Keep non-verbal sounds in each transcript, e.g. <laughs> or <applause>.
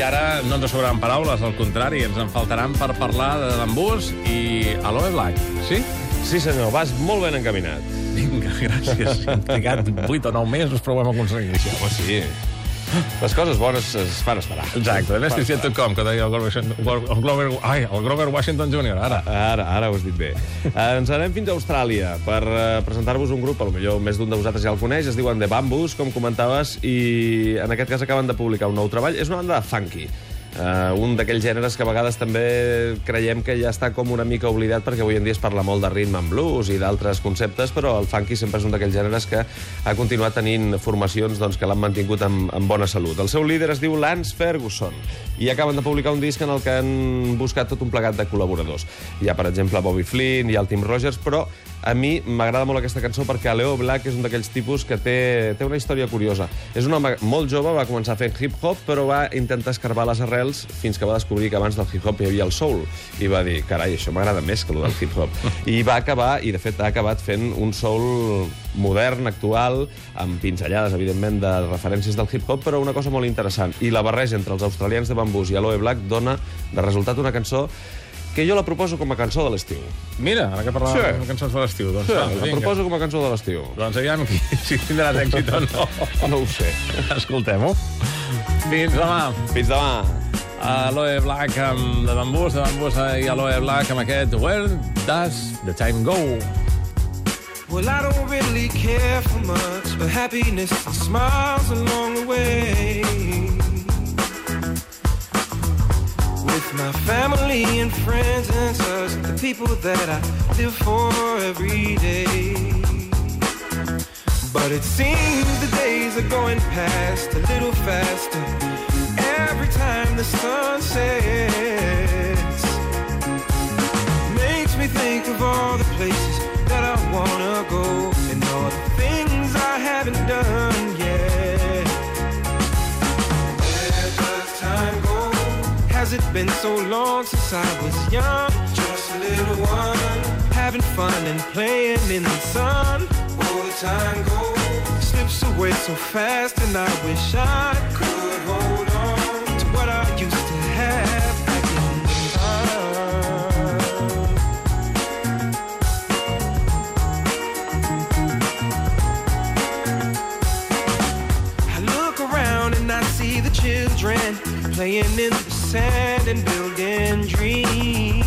I ara no ens sobraran paraules, al contrari, ens en faltaran per parlar de bambús i Aloe Black. Sí? Sí, senyor, vas molt ben encaminat. Vinga, gràcies. <laughs> Hem trigat 8 o 9 mesos, però ho hem aconseguit. Home, sí. Les coses bones es fan esperar. Exacte, de Vesticiet.com, que deia el Grover, el, Grover, ai, el Grover Washington Jr., ara. Ara, ara ho has dit bé. <laughs> Eh, ens anem fins a Austràlia per eh, presentar-vos un grup, potser més d'un de vosaltres ja el coneix, es diuen The Bambus, com comentaves, i en aquest cas acaben de publicar un nou treball. És una banda de funky. Uh, un d'aquells gèneres que a vegades també creiem que ja està com una mica oblidat perquè avui en dia es parla molt de rhythm and blues i d'altres conceptes, però el funky sempre és un d'aquells gèneres que ha continuat tenint formacions doncs, que l'han mantingut amb, amb bona salut. El seu líder es diu Lance Ferguson i acaben de publicar un disc en el que han buscat tot un plegat de col·laboradors. Hi ha, per exemple, Bobby Flynn, ha el Tim Rogers, però a mi m'agrada molt aquesta cançó perquè Leo Black és un d'aquells tipus que té, té una història curiosa. És un home molt jove, va començar fent hip-hop, però va intentar escarbar les arrels fins que va descobrir que abans del hip-hop hi havia el soul. I va dir, carai, això m'agrada més que el del hip-hop. I va acabar, i de fet ha acabat fent un soul modern, actual, amb pinzellades, evidentment, de referències del hip-hop, però una cosa molt interessant. I la barreja entre els australians de bambús i Aloe Black dona de resultat una cançó que jo la proposo com a cançó de l'estiu. Mira, ara que parlàvem Sí. de cançons de l'estiu, doncs Sí, va, la vinga. proposo com a cançó de l'estiu. Doncs aviam <laughs> si tindràs èxit o no. No ho sé. Escoltem-ho. Fins demà. Fins demà. Aloe Black amb de bambús, de bambús i Aloe Black amb aquest Where Does the Time Go? Well, I don't really care for much, but happiness and smiles along the way. People that I live for every day. But it seems the days are going past a little faster every time the sun sets makes me think of all the places that I wanna go and all the things I haven't done yet. Where does time go? Has it been so long since I was young? Little one, having fun and playing in the sun. All the time goes, slips away so fast, and I wish I could hold on to what I used to have back in the. I look around and I see the children playing in the sand and building dreams.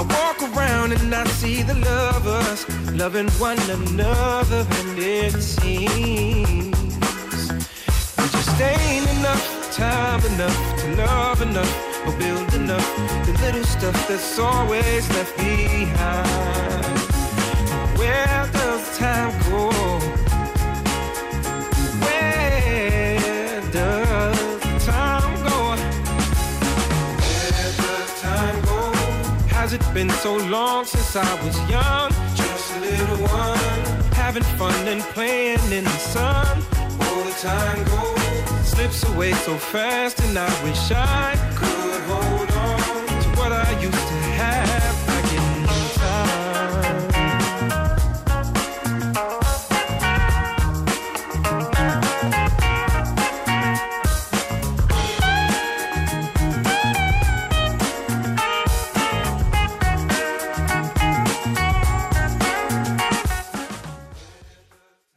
I walk around and I see the lovers loving one another, and it seems there just ain't enough time enough to love enough or build enough. The little stuff that's always left behind. Where does time go? Has it been so long since I was young? Just a little one, having fun and playing in the sun. All the time goes, slips away so fast, and I wish I could